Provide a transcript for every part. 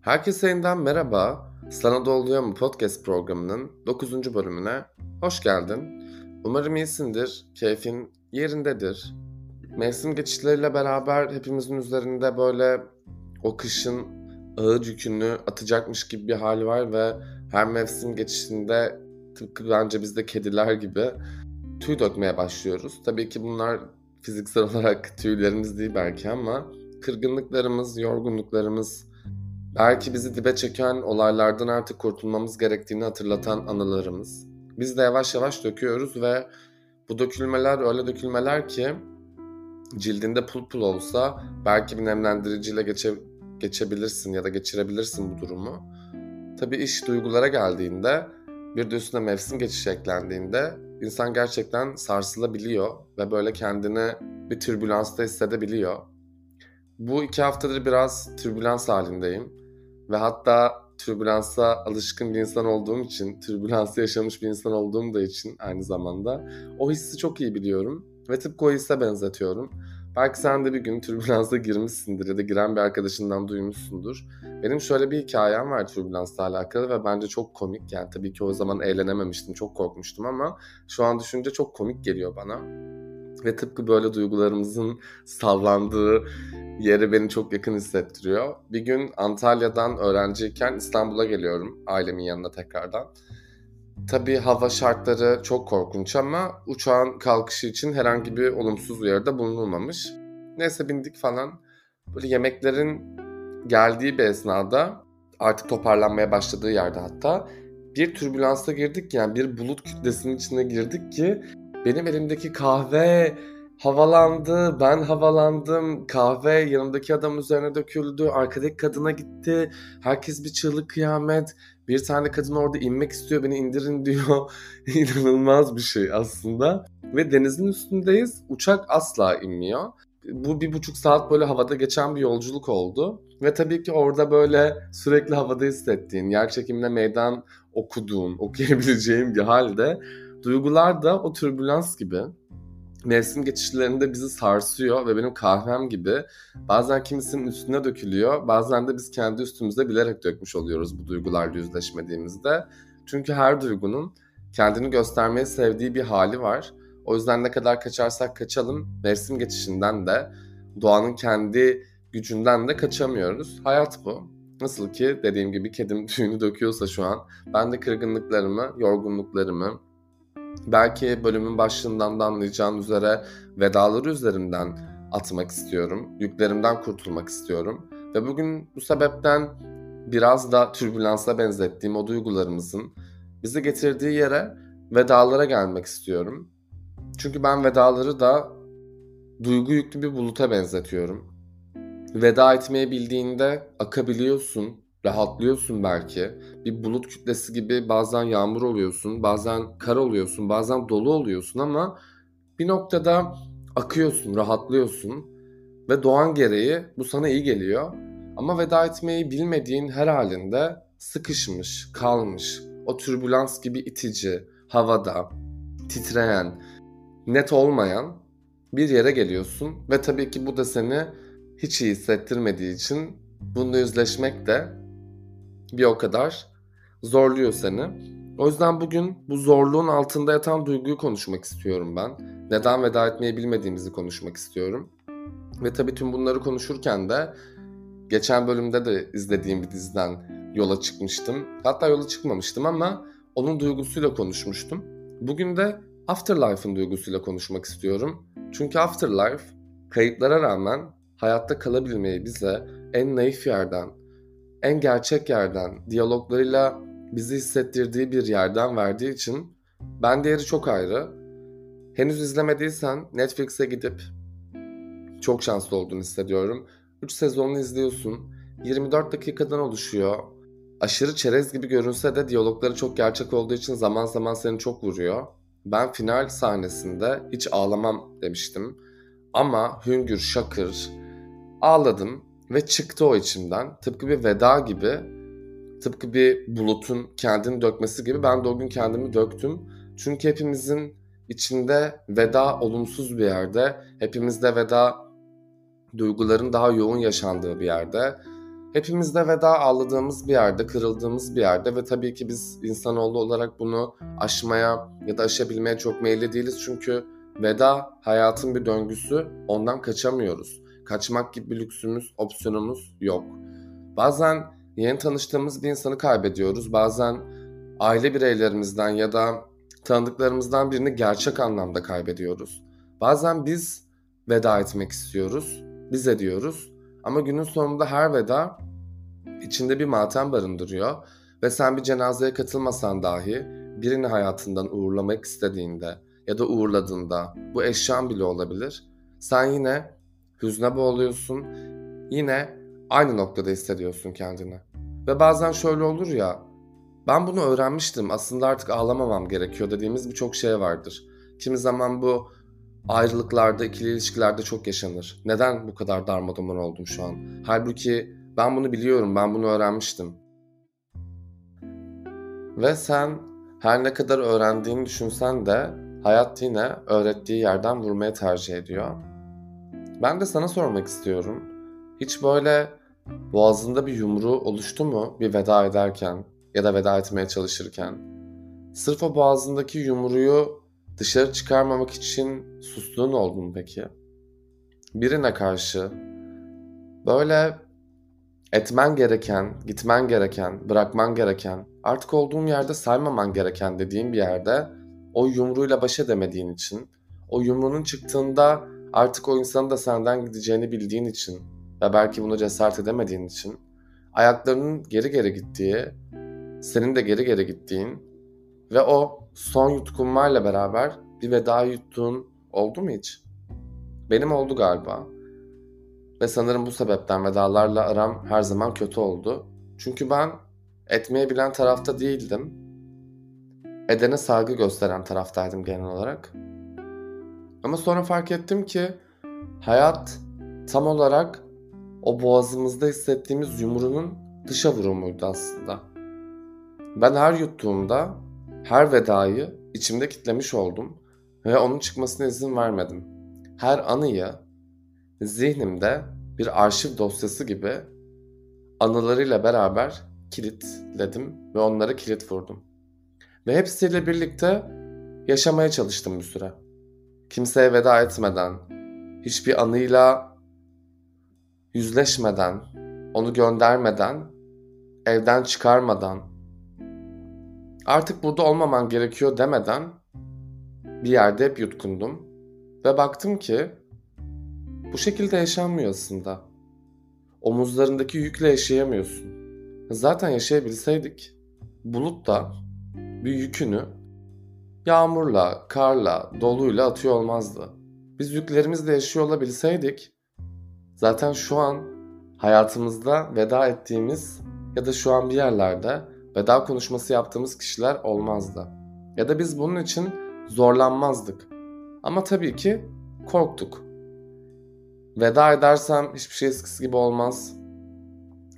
Herkese yeniden merhaba. Sana da oluyor mu podcast programının 9. bölümüne hoş geldin. Umarım iyisindir, keyfin yerindedir. Mevsim geçişleriyle beraber hepimizin üzerinde böyle o kışın ağır yükünü atacakmış gibi bir hal var ve her mevsim geçişinde tıpkı bence bizde kediler gibi tüy dökmeye başlıyoruz. Tabii ki bunlar fiziksel olarak tüylerimiz değil belki ama kırgınlıklarımız, yorgunluklarımız, belki bizi dibe çeken olaylardan artık kurtulmamız gerektiğini hatırlatan anılarımız. Biz de yavaş yavaş döküyoruz ve bu dökülmeler öyle dökülmeler ki cildinde pul pul olsa belki bir nemlendiriciyle geçe, geçebilirsin ya da geçirebilirsin bu durumu. Tabii iş duygulara geldiğinde bir de üstüne mevsim geçişi eklendiğinde insan gerçekten sarsılabiliyor ve böyle kendini bir türbülansta hissedebiliyor. Bu iki haftadır biraz türbülans halindeyim ve hatta türbülansa alışkın bir insan olduğum için, türbülansı yaşamış bir insan olduğum da için aynı zamanda o hissi çok iyi biliyorum ve tıpkı o hisse benzetiyorum. Belki sen de bir gün türbülansa girmişsindir ya da giren bir arkadaşından duymuşsundur. Benim şöyle bir hikayem var türbülansla alakalı ve bence çok komik. Yani tabii ki o zaman eğlenememiştim, çok korkmuştum ama şu an düşünce çok komik geliyor bana. Ve tıpkı böyle duygularımızın sallandığı yeri beni çok yakın hissettiriyor. Bir gün Antalya'dan öğrenciyken İstanbul'a geliyorum ailemin yanına tekrardan. Tabii hava şartları çok korkunç ama uçağın kalkışı için herhangi bir olumsuz uyarıda bulunulmamış. Neyse bindik falan. Böyle yemeklerin geldiği bir esnada artık toparlanmaya başladığı yerde hatta bir türbülansa girdik yani bir bulut kütlesinin içine girdik ki benim elimdeki kahve havalandı, ben havalandım, kahve yanımdaki adam üzerine döküldü, arkadaki kadına gitti, herkes bir çığlık kıyamet, bir tane kadın orada inmek istiyor, beni indirin diyor. İnanılmaz bir şey aslında. Ve denizin üstündeyiz, uçak asla inmiyor. Bu bir buçuk saat böyle havada geçen bir yolculuk oldu. Ve tabii ki orada böyle sürekli havada hissettiğin, yer çekimine meydan okuduğun, okuyabileceğin bir halde duygular da o türbülans gibi mevsim geçişlerinde bizi sarsıyor ve benim kahvem gibi bazen kimisinin üstüne dökülüyor bazen de biz kendi üstümüze bilerek dökmüş oluyoruz bu duygularla yüzleşmediğimizde. Çünkü her duygunun kendini göstermeyi sevdiği bir hali var. O yüzden ne kadar kaçarsak kaçalım mevsim geçişinden de doğanın kendi gücünden de kaçamıyoruz. Hayat bu. Nasıl ki dediğim gibi kedim tüyünü döküyorsa şu an ben de kırgınlıklarımı, yorgunluklarımı, belki bölümün başlığından da anlayacağın üzere vedaları üzerinden atmak istiyorum. Yüklerimden kurtulmak istiyorum. Ve bugün bu sebepten biraz da türbülansa benzettiğim o duygularımızın bizi getirdiği yere vedalara gelmek istiyorum. Çünkü ben vedaları da duygu yüklü bir buluta benzetiyorum. Veda etmeyi bildiğinde akabiliyorsun, rahatlıyorsun belki. Bir bulut kütlesi gibi bazen yağmur oluyorsun, bazen kar oluyorsun, bazen dolu oluyorsun ama bir noktada akıyorsun, rahatlıyorsun ve doğan gereği bu sana iyi geliyor. Ama veda etmeyi bilmediğin her halinde sıkışmış, kalmış, o türbülans gibi itici, havada, titreyen, net olmayan bir yere geliyorsun ve tabii ki bu da seni hiç iyi hissettirmediği için bununla yüzleşmek de bir o kadar zorluyor seni. O yüzden bugün bu zorluğun altında yatan duyguyu konuşmak istiyorum ben. Neden veda etmeyi bilmediğimizi konuşmak istiyorum. Ve tabii tüm bunları konuşurken de geçen bölümde de izlediğim bir diziden yola çıkmıştım. Hatta yola çıkmamıştım ama onun duygusuyla konuşmuştum. Bugün de Afterlife'ın duygusuyla konuşmak istiyorum. Çünkü Afterlife kayıplara rağmen hayatta kalabilmeyi bize en naif yerden, en gerçek yerden, diyaloglarıyla bizi hissettirdiği bir yerden verdiği için ben değeri çok ayrı. Henüz izlemediysen Netflix'e gidip çok şanslı olduğunu hissediyorum. 3 sezonunu izliyorsun. 24 dakikadan oluşuyor. Aşırı çerez gibi görünse de diyalogları çok gerçek olduğu için zaman zaman seni çok vuruyor. Ben final sahnesinde hiç ağlamam demiştim. Ama hüngür şakır ağladım ve çıktı o içimden. Tıpkı bir veda gibi, tıpkı bir bulutun kendini dökmesi gibi ben de o gün kendimi döktüm. Çünkü hepimizin içinde veda olumsuz bir yerde, hepimizde veda duyguların daha yoğun yaşandığı bir yerde, hepimizde veda ağladığımız bir yerde, kırıldığımız bir yerde ve tabii ki biz insanoğlu olarak bunu aşmaya ya da aşabilmeye çok meyilli değiliz çünkü veda hayatın bir döngüsü, ondan kaçamıyoruz. Kaçmak gibi bir lüksümüz, opsiyonumuz yok. Bazen yeni tanıştığımız bir insanı kaybediyoruz. Bazen aile bireylerimizden ya da tanıdıklarımızdan birini gerçek anlamda kaybediyoruz. Bazen biz veda etmek istiyoruz, biz ediyoruz. Ama günün sonunda her veda içinde bir matem barındırıyor ve sen bir cenazeye katılmasan dahi birini hayatından uğurlamak istediğinde ya da uğurladığında bu eşyan bile olabilir. Sen yine hüzne boğuluyorsun. Yine aynı noktada hissediyorsun kendini. Ve bazen şöyle olur ya ben bunu öğrenmiştim. Aslında artık ağlamamam gerekiyor dediğimiz birçok şey vardır. Kimi zaman bu ayrılıklarda, ikili ilişkilerde çok yaşanır. Neden bu kadar darmadağın oldum şu an? Halbuki ben bunu biliyorum, ben bunu öğrenmiştim. Ve sen her ne kadar öğrendiğini düşünsen de hayat yine öğrettiği yerden vurmaya tercih ediyor. Ben de sana sormak istiyorum. Hiç böyle boğazında bir yumru oluştu mu bir veda ederken? ya da veda etmeye çalışırken. Sırf o boğazındaki yumruyu dışarı çıkarmamak için sustuğun oldu mu peki? Birine karşı böyle etmen gereken, gitmen gereken, bırakman gereken, artık olduğun yerde saymaman gereken dediğin bir yerde o yumruyla baş edemediğin için, o yumruğunun çıktığında artık o insanın da senden gideceğini bildiğin için ve belki bunu cesaret edemediğin için ayaklarının geri geri gittiği senin de geri geri gittiğin ve o son yutkunmayla beraber bir veda yuttuğun oldu mu hiç? Benim oldu galiba. Ve sanırım bu sebepten vedalarla aram her zaman kötü oldu. Çünkü ben etmeye bilen tarafta değildim. Edene saygı gösteren taraftaydım genel olarak. Ama sonra fark ettim ki hayat tam olarak o boğazımızda hissettiğimiz yumruğun dışa vurumuydu aslında. Ben her yuttuğumda her vedayı içimde kitlemiş oldum ve onun çıkmasına izin vermedim. Her anıyı zihnimde bir arşiv dosyası gibi anılarıyla beraber kilitledim ve onlara kilit vurdum. Ve hepsiyle birlikte yaşamaya çalıştım bir süre. Kimseye veda etmeden, hiçbir anıyla yüzleşmeden, onu göndermeden, evden çıkarmadan, artık burada olmaman gerekiyor demeden bir yerde hep yutkundum. Ve baktım ki bu şekilde yaşanmıyor aslında. Omuzlarındaki yükle yaşayamıyorsun. Zaten yaşayabilseydik bulut da bir yükünü yağmurla, karla, doluyla atıyor olmazdı. Biz yüklerimizle yaşıyor olabilseydik zaten şu an hayatımızda veda ettiğimiz ya da şu an bir yerlerde veda konuşması yaptığımız kişiler olmazdı. Ya da biz bunun için zorlanmazdık. Ama tabii ki korktuk. Veda edersem hiçbir şey eskisi gibi olmaz.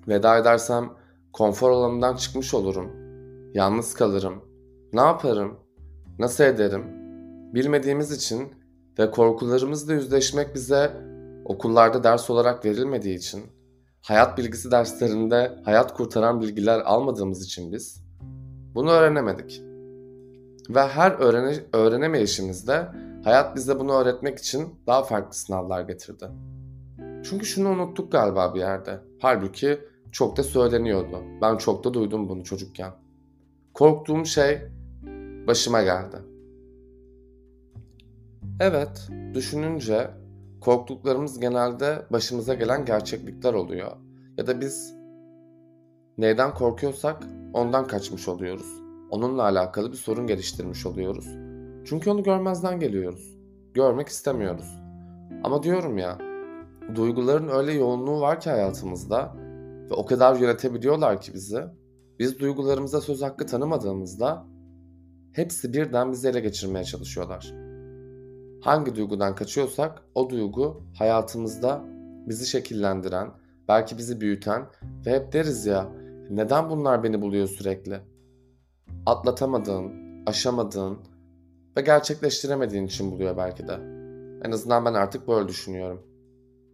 Veda edersem konfor alanından çıkmış olurum. Yalnız kalırım. Ne yaparım? Nasıl ederim? Bilmediğimiz için ve korkularımızla yüzleşmek bize okullarda ders olarak verilmediği için hayat bilgisi derslerinde hayat kurtaran bilgiler almadığımız için biz bunu öğrenemedik. Ve her öğrene, öğrenemeyişimizde hayat bize bunu öğretmek için daha farklı sınavlar getirdi. Çünkü şunu unuttuk galiba bir yerde. Halbuki çok da söyleniyordu. Ben çok da duydum bunu çocukken. Korktuğum şey başıma geldi. Evet, düşününce korktuklarımız genelde başımıza gelen gerçeklikler oluyor. Ya da biz neyden korkuyorsak ondan kaçmış oluyoruz. Onunla alakalı bir sorun geliştirmiş oluyoruz. Çünkü onu görmezden geliyoruz. Görmek istemiyoruz. Ama diyorum ya, duyguların öyle yoğunluğu var ki hayatımızda ve o kadar yönetebiliyorlar ki bizi. Biz duygularımıza söz hakkı tanımadığımızda hepsi birden bizi ele geçirmeye çalışıyorlar hangi duygudan kaçıyorsak o duygu hayatımızda bizi şekillendiren, belki bizi büyüten ve hep deriz ya neden bunlar beni buluyor sürekli? Atlatamadığın, aşamadığın, ve gerçekleştiremediğin için buluyor belki de. En azından ben artık böyle düşünüyorum.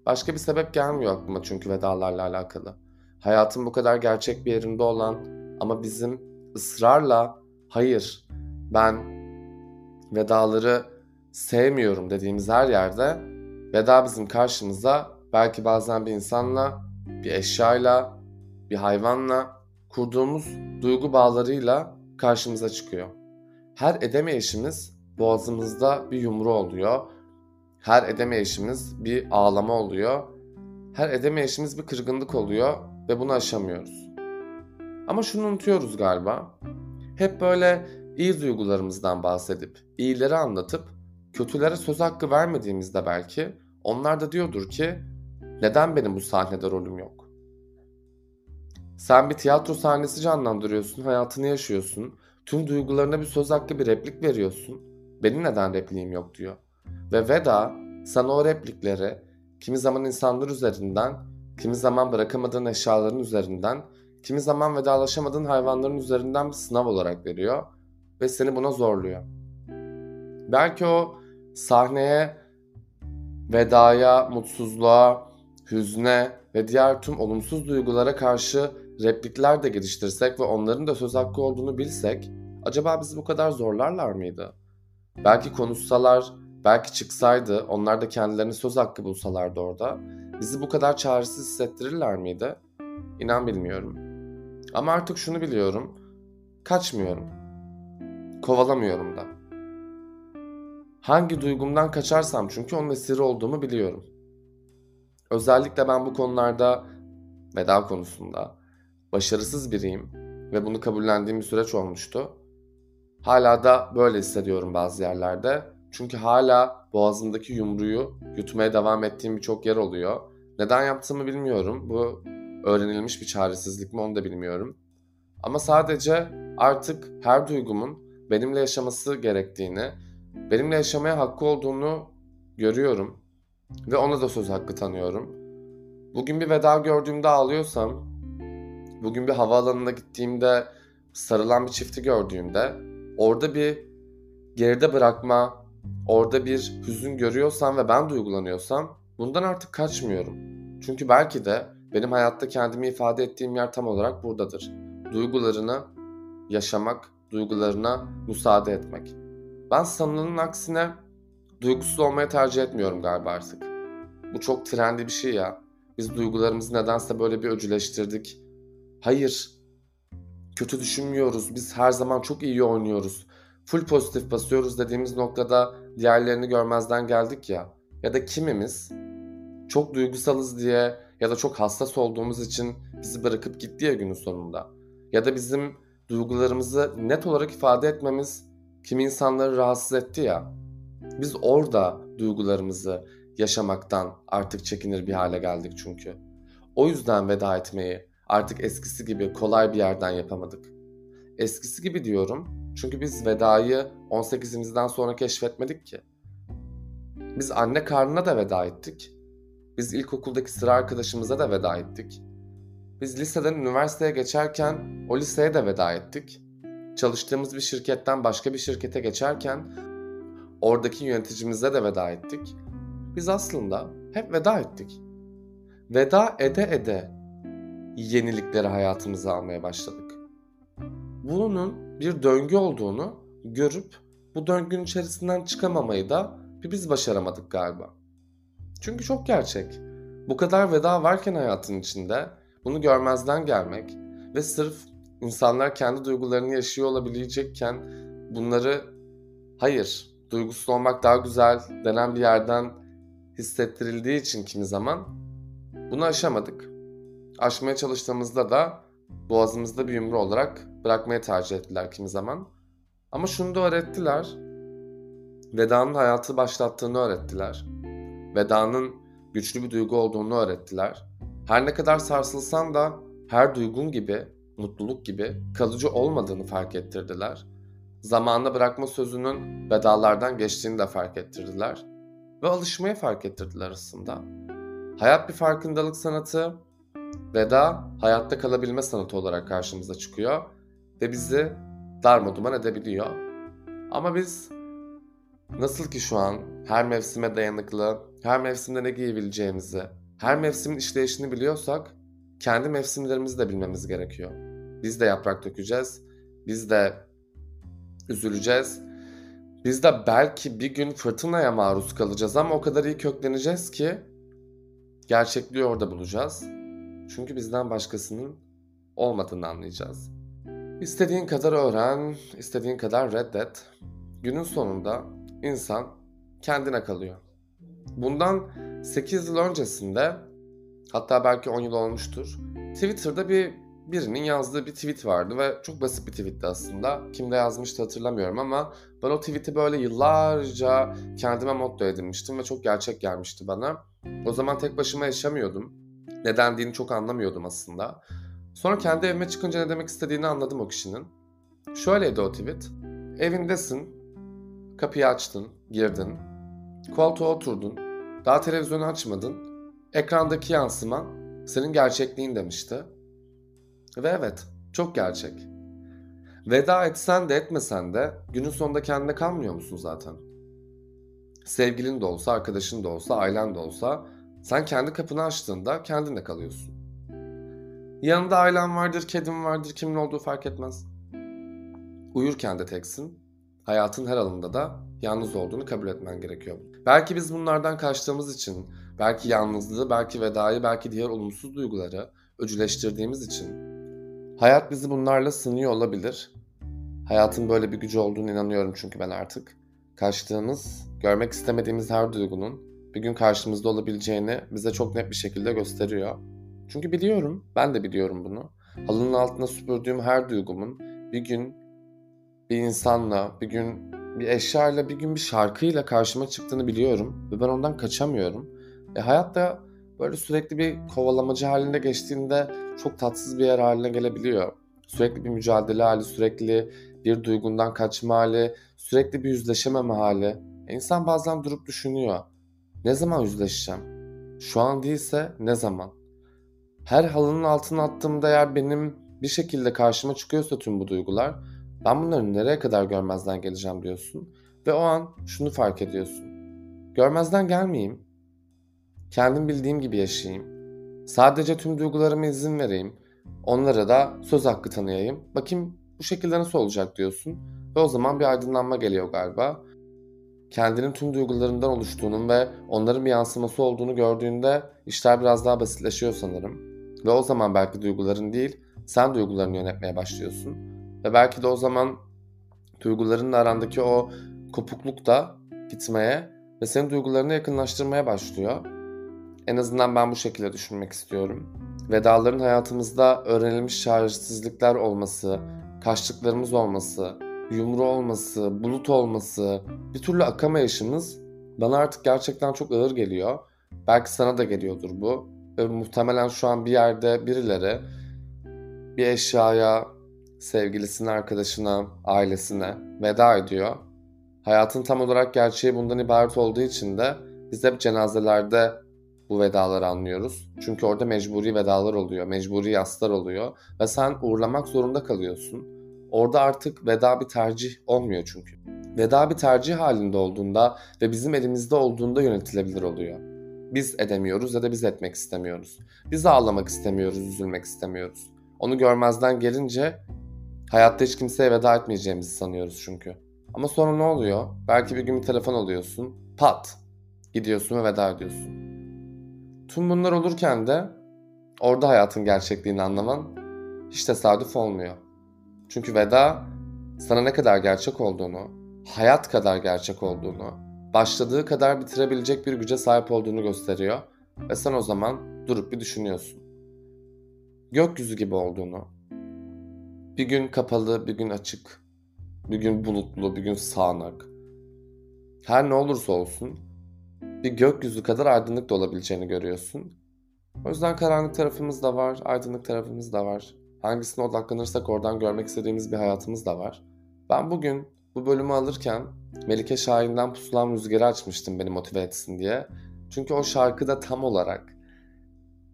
Başka bir sebep gelmiyor aklıma çünkü vedalarla alakalı. Hayatın bu kadar gerçek bir yerinde olan ama bizim ısrarla hayır ben vedaları sevmiyorum dediğimiz her yerde veda bizim karşımıza belki bazen bir insanla, bir eşyayla, bir hayvanla kurduğumuz duygu bağlarıyla karşımıza çıkıyor. Her edemeyişimiz boğazımızda bir yumru oluyor. Her edemeyişimiz bir ağlama oluyor. Her edemeyişimiz bir kırgınlık oluyor ve bunu aşamıyoruz. Ama şunu unutuyoruz galiba. Hep böyle iyi duygularımızdan bahsedip, iyileri anlatıp, kötülere söz hakkı vermediğimizde belki onlar da diyordur ki neden benim bu sahnede rolüm yok? Sen bir tiyatro sahnesi canlandırıyorsun, hayatını yaşıyorsun. Tüm duygularına bir söz hakkı bir replik veriyorsun. Benim neden repliğim yok diyor. Ve Veda sana o replikleri kimi zaman insanlar üzerinden, kimi zaman bırakamadığın eşyaların üzerinden, kimi zaman vedalaşamadığın hayvanların üzerinden bir sınav olarak veriyor ve seni buna zorluyor. Belki o sahneye, vedaya, mutsuzluğa, hüzne ve diğer tüm olumsuz duygulara karşı replikler de geliştirsek ve onların da söz hakkı olduğunu bilsek acaba bizi bu kadar zorlarlar mıydı? Belki konuşsalar, belki çıksaydı, onlar da kendilerini söz hakkı bulsalardı orada, bizi bu kadar çaresiz hissettirirler miydi? İnan bilmiyorum. Ama artık şunu biliyorum, kaçmıyorum. Kovalamıyorum da. Hangi duygumdan kaçarsam çünkü onun esiri olduğumu biliyorum. Özellikle ben bu konularda, veda konusunda, başarısız biriyim ve bunu kabullendiğim bir süreç olmuştu. Hala da böyle hissediyorum bazı yerlerde. Çünkü hala boğazımdaki yumruyu yutmaya devam ettiğim birçok yer oluyor. Neden yaptığımı bilmiyorum. Bu öğrenilmiş bir çaresizlik mi onu da bilmiyorum. Ama sadece artık her duygumun benimle yaşaması gerektiğini, benimle yaşamaya hakkı olduğunu görüyorum ve ona da söz hakkı tanıyorum. Bugün bir veda gördüğümde ağlıyorsam, bugün bir havaalanına gittiğimde sarılan bir çifti gördüğümde orada bir geride bırakma, orada bir hüzün görüyorsam ve ben duygulanıyorsam bundan artık kaçmıyorum. Çünkü belki de benim hayatta kendimi ifade ettiğim yer tam olarak buradadır. Duygularını yaşamak, duygularına müsaade etmek. Ben sanılanın aksine duygusuz olmaya tercih etmiyorum galiba artık. Bu çok trendi bir şey ya. Biz duygularımızı nedense böyle bir öcüleştirdik. Hayır. Kötü düşünmüyoruz. Biz her zaman çok iyi oynuyoruz. Full pozitif basıyoruz dediğimiz noktada diğerlerini görmezden geldik ya. Ya da kimimiz çok duygusalız diye ya da çok hassas olduğumuz için bizi bırakıp gitti ya günün sonunda. Ya da bizim duygularımızı net olarak ifade etmemiz kimi insanları rahatsız etti ya. Biz orada duygularımızı yaşamaktan artık çekinir bir hale geldik çünkü. O yüzden veda etmeyi artık eskisi gibi kolay bir yerden yapamadık. Eskisi gibi diyorum çünkü biz vedayı 18'imizden sonra keşfetmedik ki. Biz anne karnına da veda ettik. Biz ilkokuldaki sıra arkadaşımıza da veda ettik. Biz liseden üniversiteye geçerken o liseye de veda ettik. Çalıştığımız bir şirketten başka bir şirkete geçerken oradaki yöneticimize de veda ettik. Biz aslında hep veda ettik. Veda ede ede yenilikleri hayatımıza almaya başladık. Bunun bir döngü olduğunu görüp bu döngünün içerisinden çıkamamayı da bir biz başaramadık galiba. Çünkü çok gerçek. Bu kadar veda varken hayatın içinde bunu görmezden gelmek ve sırf insanlar kendi duygularını yaşıyor olabilecekken bunları hayır duygusuz olmak daha güzel denen bir yerden hissettirildiği için kimi zaman bunu aşamadık. Aşmaya çalıştığımızda da boğazımızda bir yumru olarak bırakmaya tercih ettiler kimi zaman. Ama şunu da öğrettiler. Veda'nın hayatı başlattığını öğrettiler. Veda'nın güçlü bir duygu olduğunu öğrettiler. Her ne kadar sarsılsan da her duygun gibi, mutluluk gibi kalıcı olmadığını fark ettirdiler. Zamanla bırakma sözünün vedalardan geçtiğini de fark ettirdiler. Ve alışmayı fark ettirdiler aslında. Hayat bir farkındalık sanatı, veda hayatta kalabilme sanatı olarak karşımıza çıkıyor ve bizi darmaduman edebiliyor. Ama biz Nasıl ki şu an her mevsime dayanıklı, her mevsimde ne giyebileceğimizi, her mevsimin işleyişini biliyorsak kendi mevsimlerimizi de bilmemiz gerekiyor. Biz de yaprak dökeceğiz, biz de üzüleceğiz. Biz de belki bir gün fırtınaya maruz kalacağız ama o kadar iyi kökleneceğiz ki gerçekliği orada bulacağız. Çünkü bizden başkasının olmadığını anlayacağız. İstediğin kadar öğren, istediğin kadar reddet. Günün sonunda insan kendine kalıyor. Bundan 8 yıl öncesinde hatta belki 10 yıl olmuştur. Twitter'da bir birinin yazdığı bir tweet vardı ve çok basit bir tweetti aslında. Kimde yazmıştı hatırlamıyorum ama ben o tweet'i böyle yıllarca kendime motto edinmiştim ve çok gerçek gelmişti bana. O zaman tek başıma yaşamıyordum. Ne dendiğini çok anlamıyordum aslında. Sonra kendi evime çıkınca ne demek istediğini anladım o kişinin. Şöyleydi o tweet. Evindesin, kapıyı açtın, girdin, koltuğa oturdun, daha televizyonu açmadın, ekrandaki yansıman senin gerçekliğin demişti. Ve evet, çok gerçek. Veda etsen de etmesen de günün sonunda kendine kalmıyor musun zaten? Sevgilin de olsa, arkadaşın da olsa, ailen de olsa sen kendi kapını açtığında kendinle kalıyorsun. Yanında ailen vardır, kedin vardır, kimin olduğu fark etmez. Uyurken de teksin. Hayatın her alanında da yalnız olduğunu kabul etmen gerekiyor. Belki biz bunlardan kaçtığımız için, belki yalnızlığı, belki vedayı, belki diğer olumsuz duyguları öcüleştirdiğimiz için hayat bizi bunlarla sınıyor olabilir. Hayatın böyle bir gücü olduğunu inanıyorum çünkü ben artık. Kaçtığımız, görmek istemediğimiz her duygunun bir gün karşımızda olabileceğini bize çok net bir şekilde gösteriyor. Çünkü biliyorum, ben de biliyorum bunu. Halının altına süpürdüğüm her duygumun bir gün bir insanla, bir gün bir eşyayla, bir gün bir şarkıyla karşıma çıktığını biliyorum ve ben ondan kaçamıyorum. E hayat da böyle sürekli bir kovalamacı halinde geçtiğinde çok tatsız bir yer haline gelebiliyor. Sürekli bir mücadele hali, sürekli bir duygundan kaçma hali, sürekli bir yüzleşememe hali. E insan bazen durup düşünüyor. Ne zaman yüzleşeceğim? Şu an değilse ne zaman? Her halının altına attığımda eğer benim bir şekilde karşıma çıkıyorsa tüm bu duygular ben bunları nereye kadar görmezden geleceğim diyorsun. Ve o an şunu fark ediyorsun. Görmezden gelmeyeyim. Kendim bildiğim gibi yaşayayım. Sadece tüm duygularıma izin vereyim. Onlara da söz hakkı tanıyayım. Bakayım bu şekilde nasıl olacak diyorsun. Ve o zaman bir aydınlanma geliyor galiba. Kendinin tüm duygularından oluştuğunun ve onların bir yansıması olduğunu gördüğünde işler biraz daha basitleşiyor sanırım. Ve o zaman belki duyguların değil, sen duygularını yönetmeye başlıyorsun. Ve belki de o zaman duygularının arandaki o kopukluk da gitmeye ve senin duygularını yakınlaştırmaya başlıyor. En azından ben bu şekilde düşünmek istiyorum. Vedaların hayatımızda öğrenilmiş çaresizlikler olması, kaçtıklarımız olması, yumru olması, bulut olması, bir türlü akamayışımız bana artık gerçekten çok ağır geliyor. Belki sana da geliyordur bu. Ve muhtemelen şu an bir yerde birileri bir eşyaya, sevgilisine, arkadaşına, ailesine veda ediyor. Hayatın tam olarak gerçeği bundan ibaret olduğu için de biz hep cenazelerde bu vedaları anlıyoruz. Çünkü orada mecburi vedalar oluyor, mecburi yaslar oluyor ve sen uğurlamak zorunda kalıyorsun. Orada artık veda bir tercih olmuyor çünkü. Veda bir tercih halinde olduğunda ve bizim elimizde olduğunda yönetilebilir oluyor. Biz edemiyoruz ya da biz etmek istemiyoruz. Biz ağlamak istemiyoruz, üzülmek istemiyoruz. Onu görmezden gelince hayatta hiç kimseye veda etmeyeceğimizi sanıyoruz çünkü. Ama sonra ne oluyor? Belki bir gün bir telefon alıyorsun, pat gidiyorsun ve veda ediyorsun. Tüm bunlar olurken de orada hayatın gerçekliğini anlaman hiç tesadüf olmuyor. Çünkü veda sana ne kadar gerçek olduğunu, hayat kadar gerçek olduğunu, başladığı kadar bitirebilecek bir güce sahip olduğunu gösteriyor ve sen o zaman durup bir düşünüyorsun. Gökyüzü gibi olduğunu, bir gün kapalı, bir gün açık, bir gün bulutlu, bir gün sağanak. Her ne olursa olsun bir gökyüzü kadar aydınlık da olabileceğini görüyorsun. O yüzden karanlık tarafımız da var, aydınlık tarafımız da var. Hangisine odaklanırsak oradan görmek istediğimiz bir hayatımız da var. Ben bugün bu bölümü alırken Melike Şahin'den Pusulan Rüzgarı açmıştım beni motive etsin diye. Çünkü o şarkı da tam olarak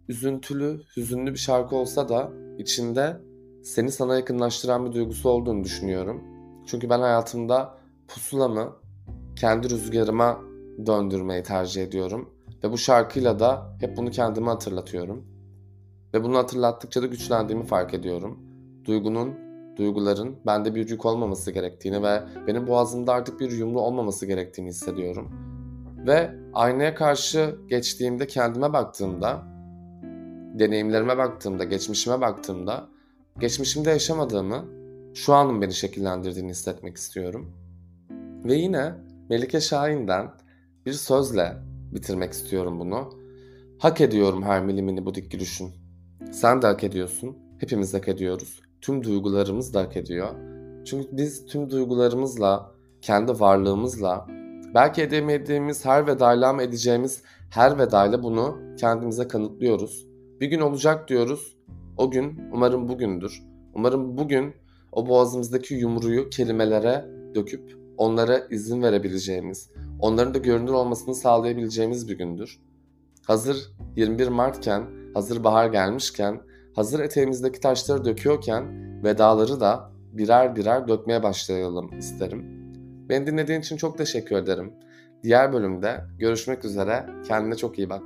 üzüntülü, hüzünlü bir şarkı olsa da içinde seni sana yakınlaştıran bir duygusu olduğunu düşünüyorum. Çünkü ben hayatımda pusulamı kendi rüzgarıma döndürmeyi tercih ediyorum. Ve bu şarkıyla da hep bunu kendime hatırlatıyorum. Ve bunu hatırlattıkça da güçlendiğimi fark ediyorum. Duygunun, duyguların bende bir yük olmaması gerektiğini ve benim boğazımda artık bir yumru olmaması gerektiğini hissediyorum. Ve aynaya karşı geçtiğimde kendime baktığımda, deneyimlerime baktığımda, geçmişime baktığımda, geçmişimde yaşamadığımı, şu anın beni şekillendirdiğini hissetmek istiyorum. Ve yine Melike Şahin'den bir sözle bitirmek istiyorum bunu. Hak ediyorum her milimini bu dik gülüşün. Sen de hak ediyorsun. Hepimiz hak ediyoruz. Tüm duygularımız da hak ediyor. Çünkü biz tüm duygularımızla, kendi varlığımızla, belki edemediğimiz her vedayla ama edeceğimiz her vedayla bunu kendimize kanıtlıyoruz. Bir gün olacak diyoruz. O gün umarım bugündür. Umarım bugün o boğazımızdaki yumruyu kelimelere döküp onlara izin verebileceğimiz, onların da görünür olmasını sağlayabileceğimiz bir gündür. Hazır 21 Mart'ken, hazır bahar gelmişken, hazır eteğimizdeki taşları döküyorken vedaları da birer birer dökmeye başlayalım isterim. Beni dinlediğin için çok teşekkür ederim. Diğer bölümde görüşmek üzere. Kendine çok iyi bak.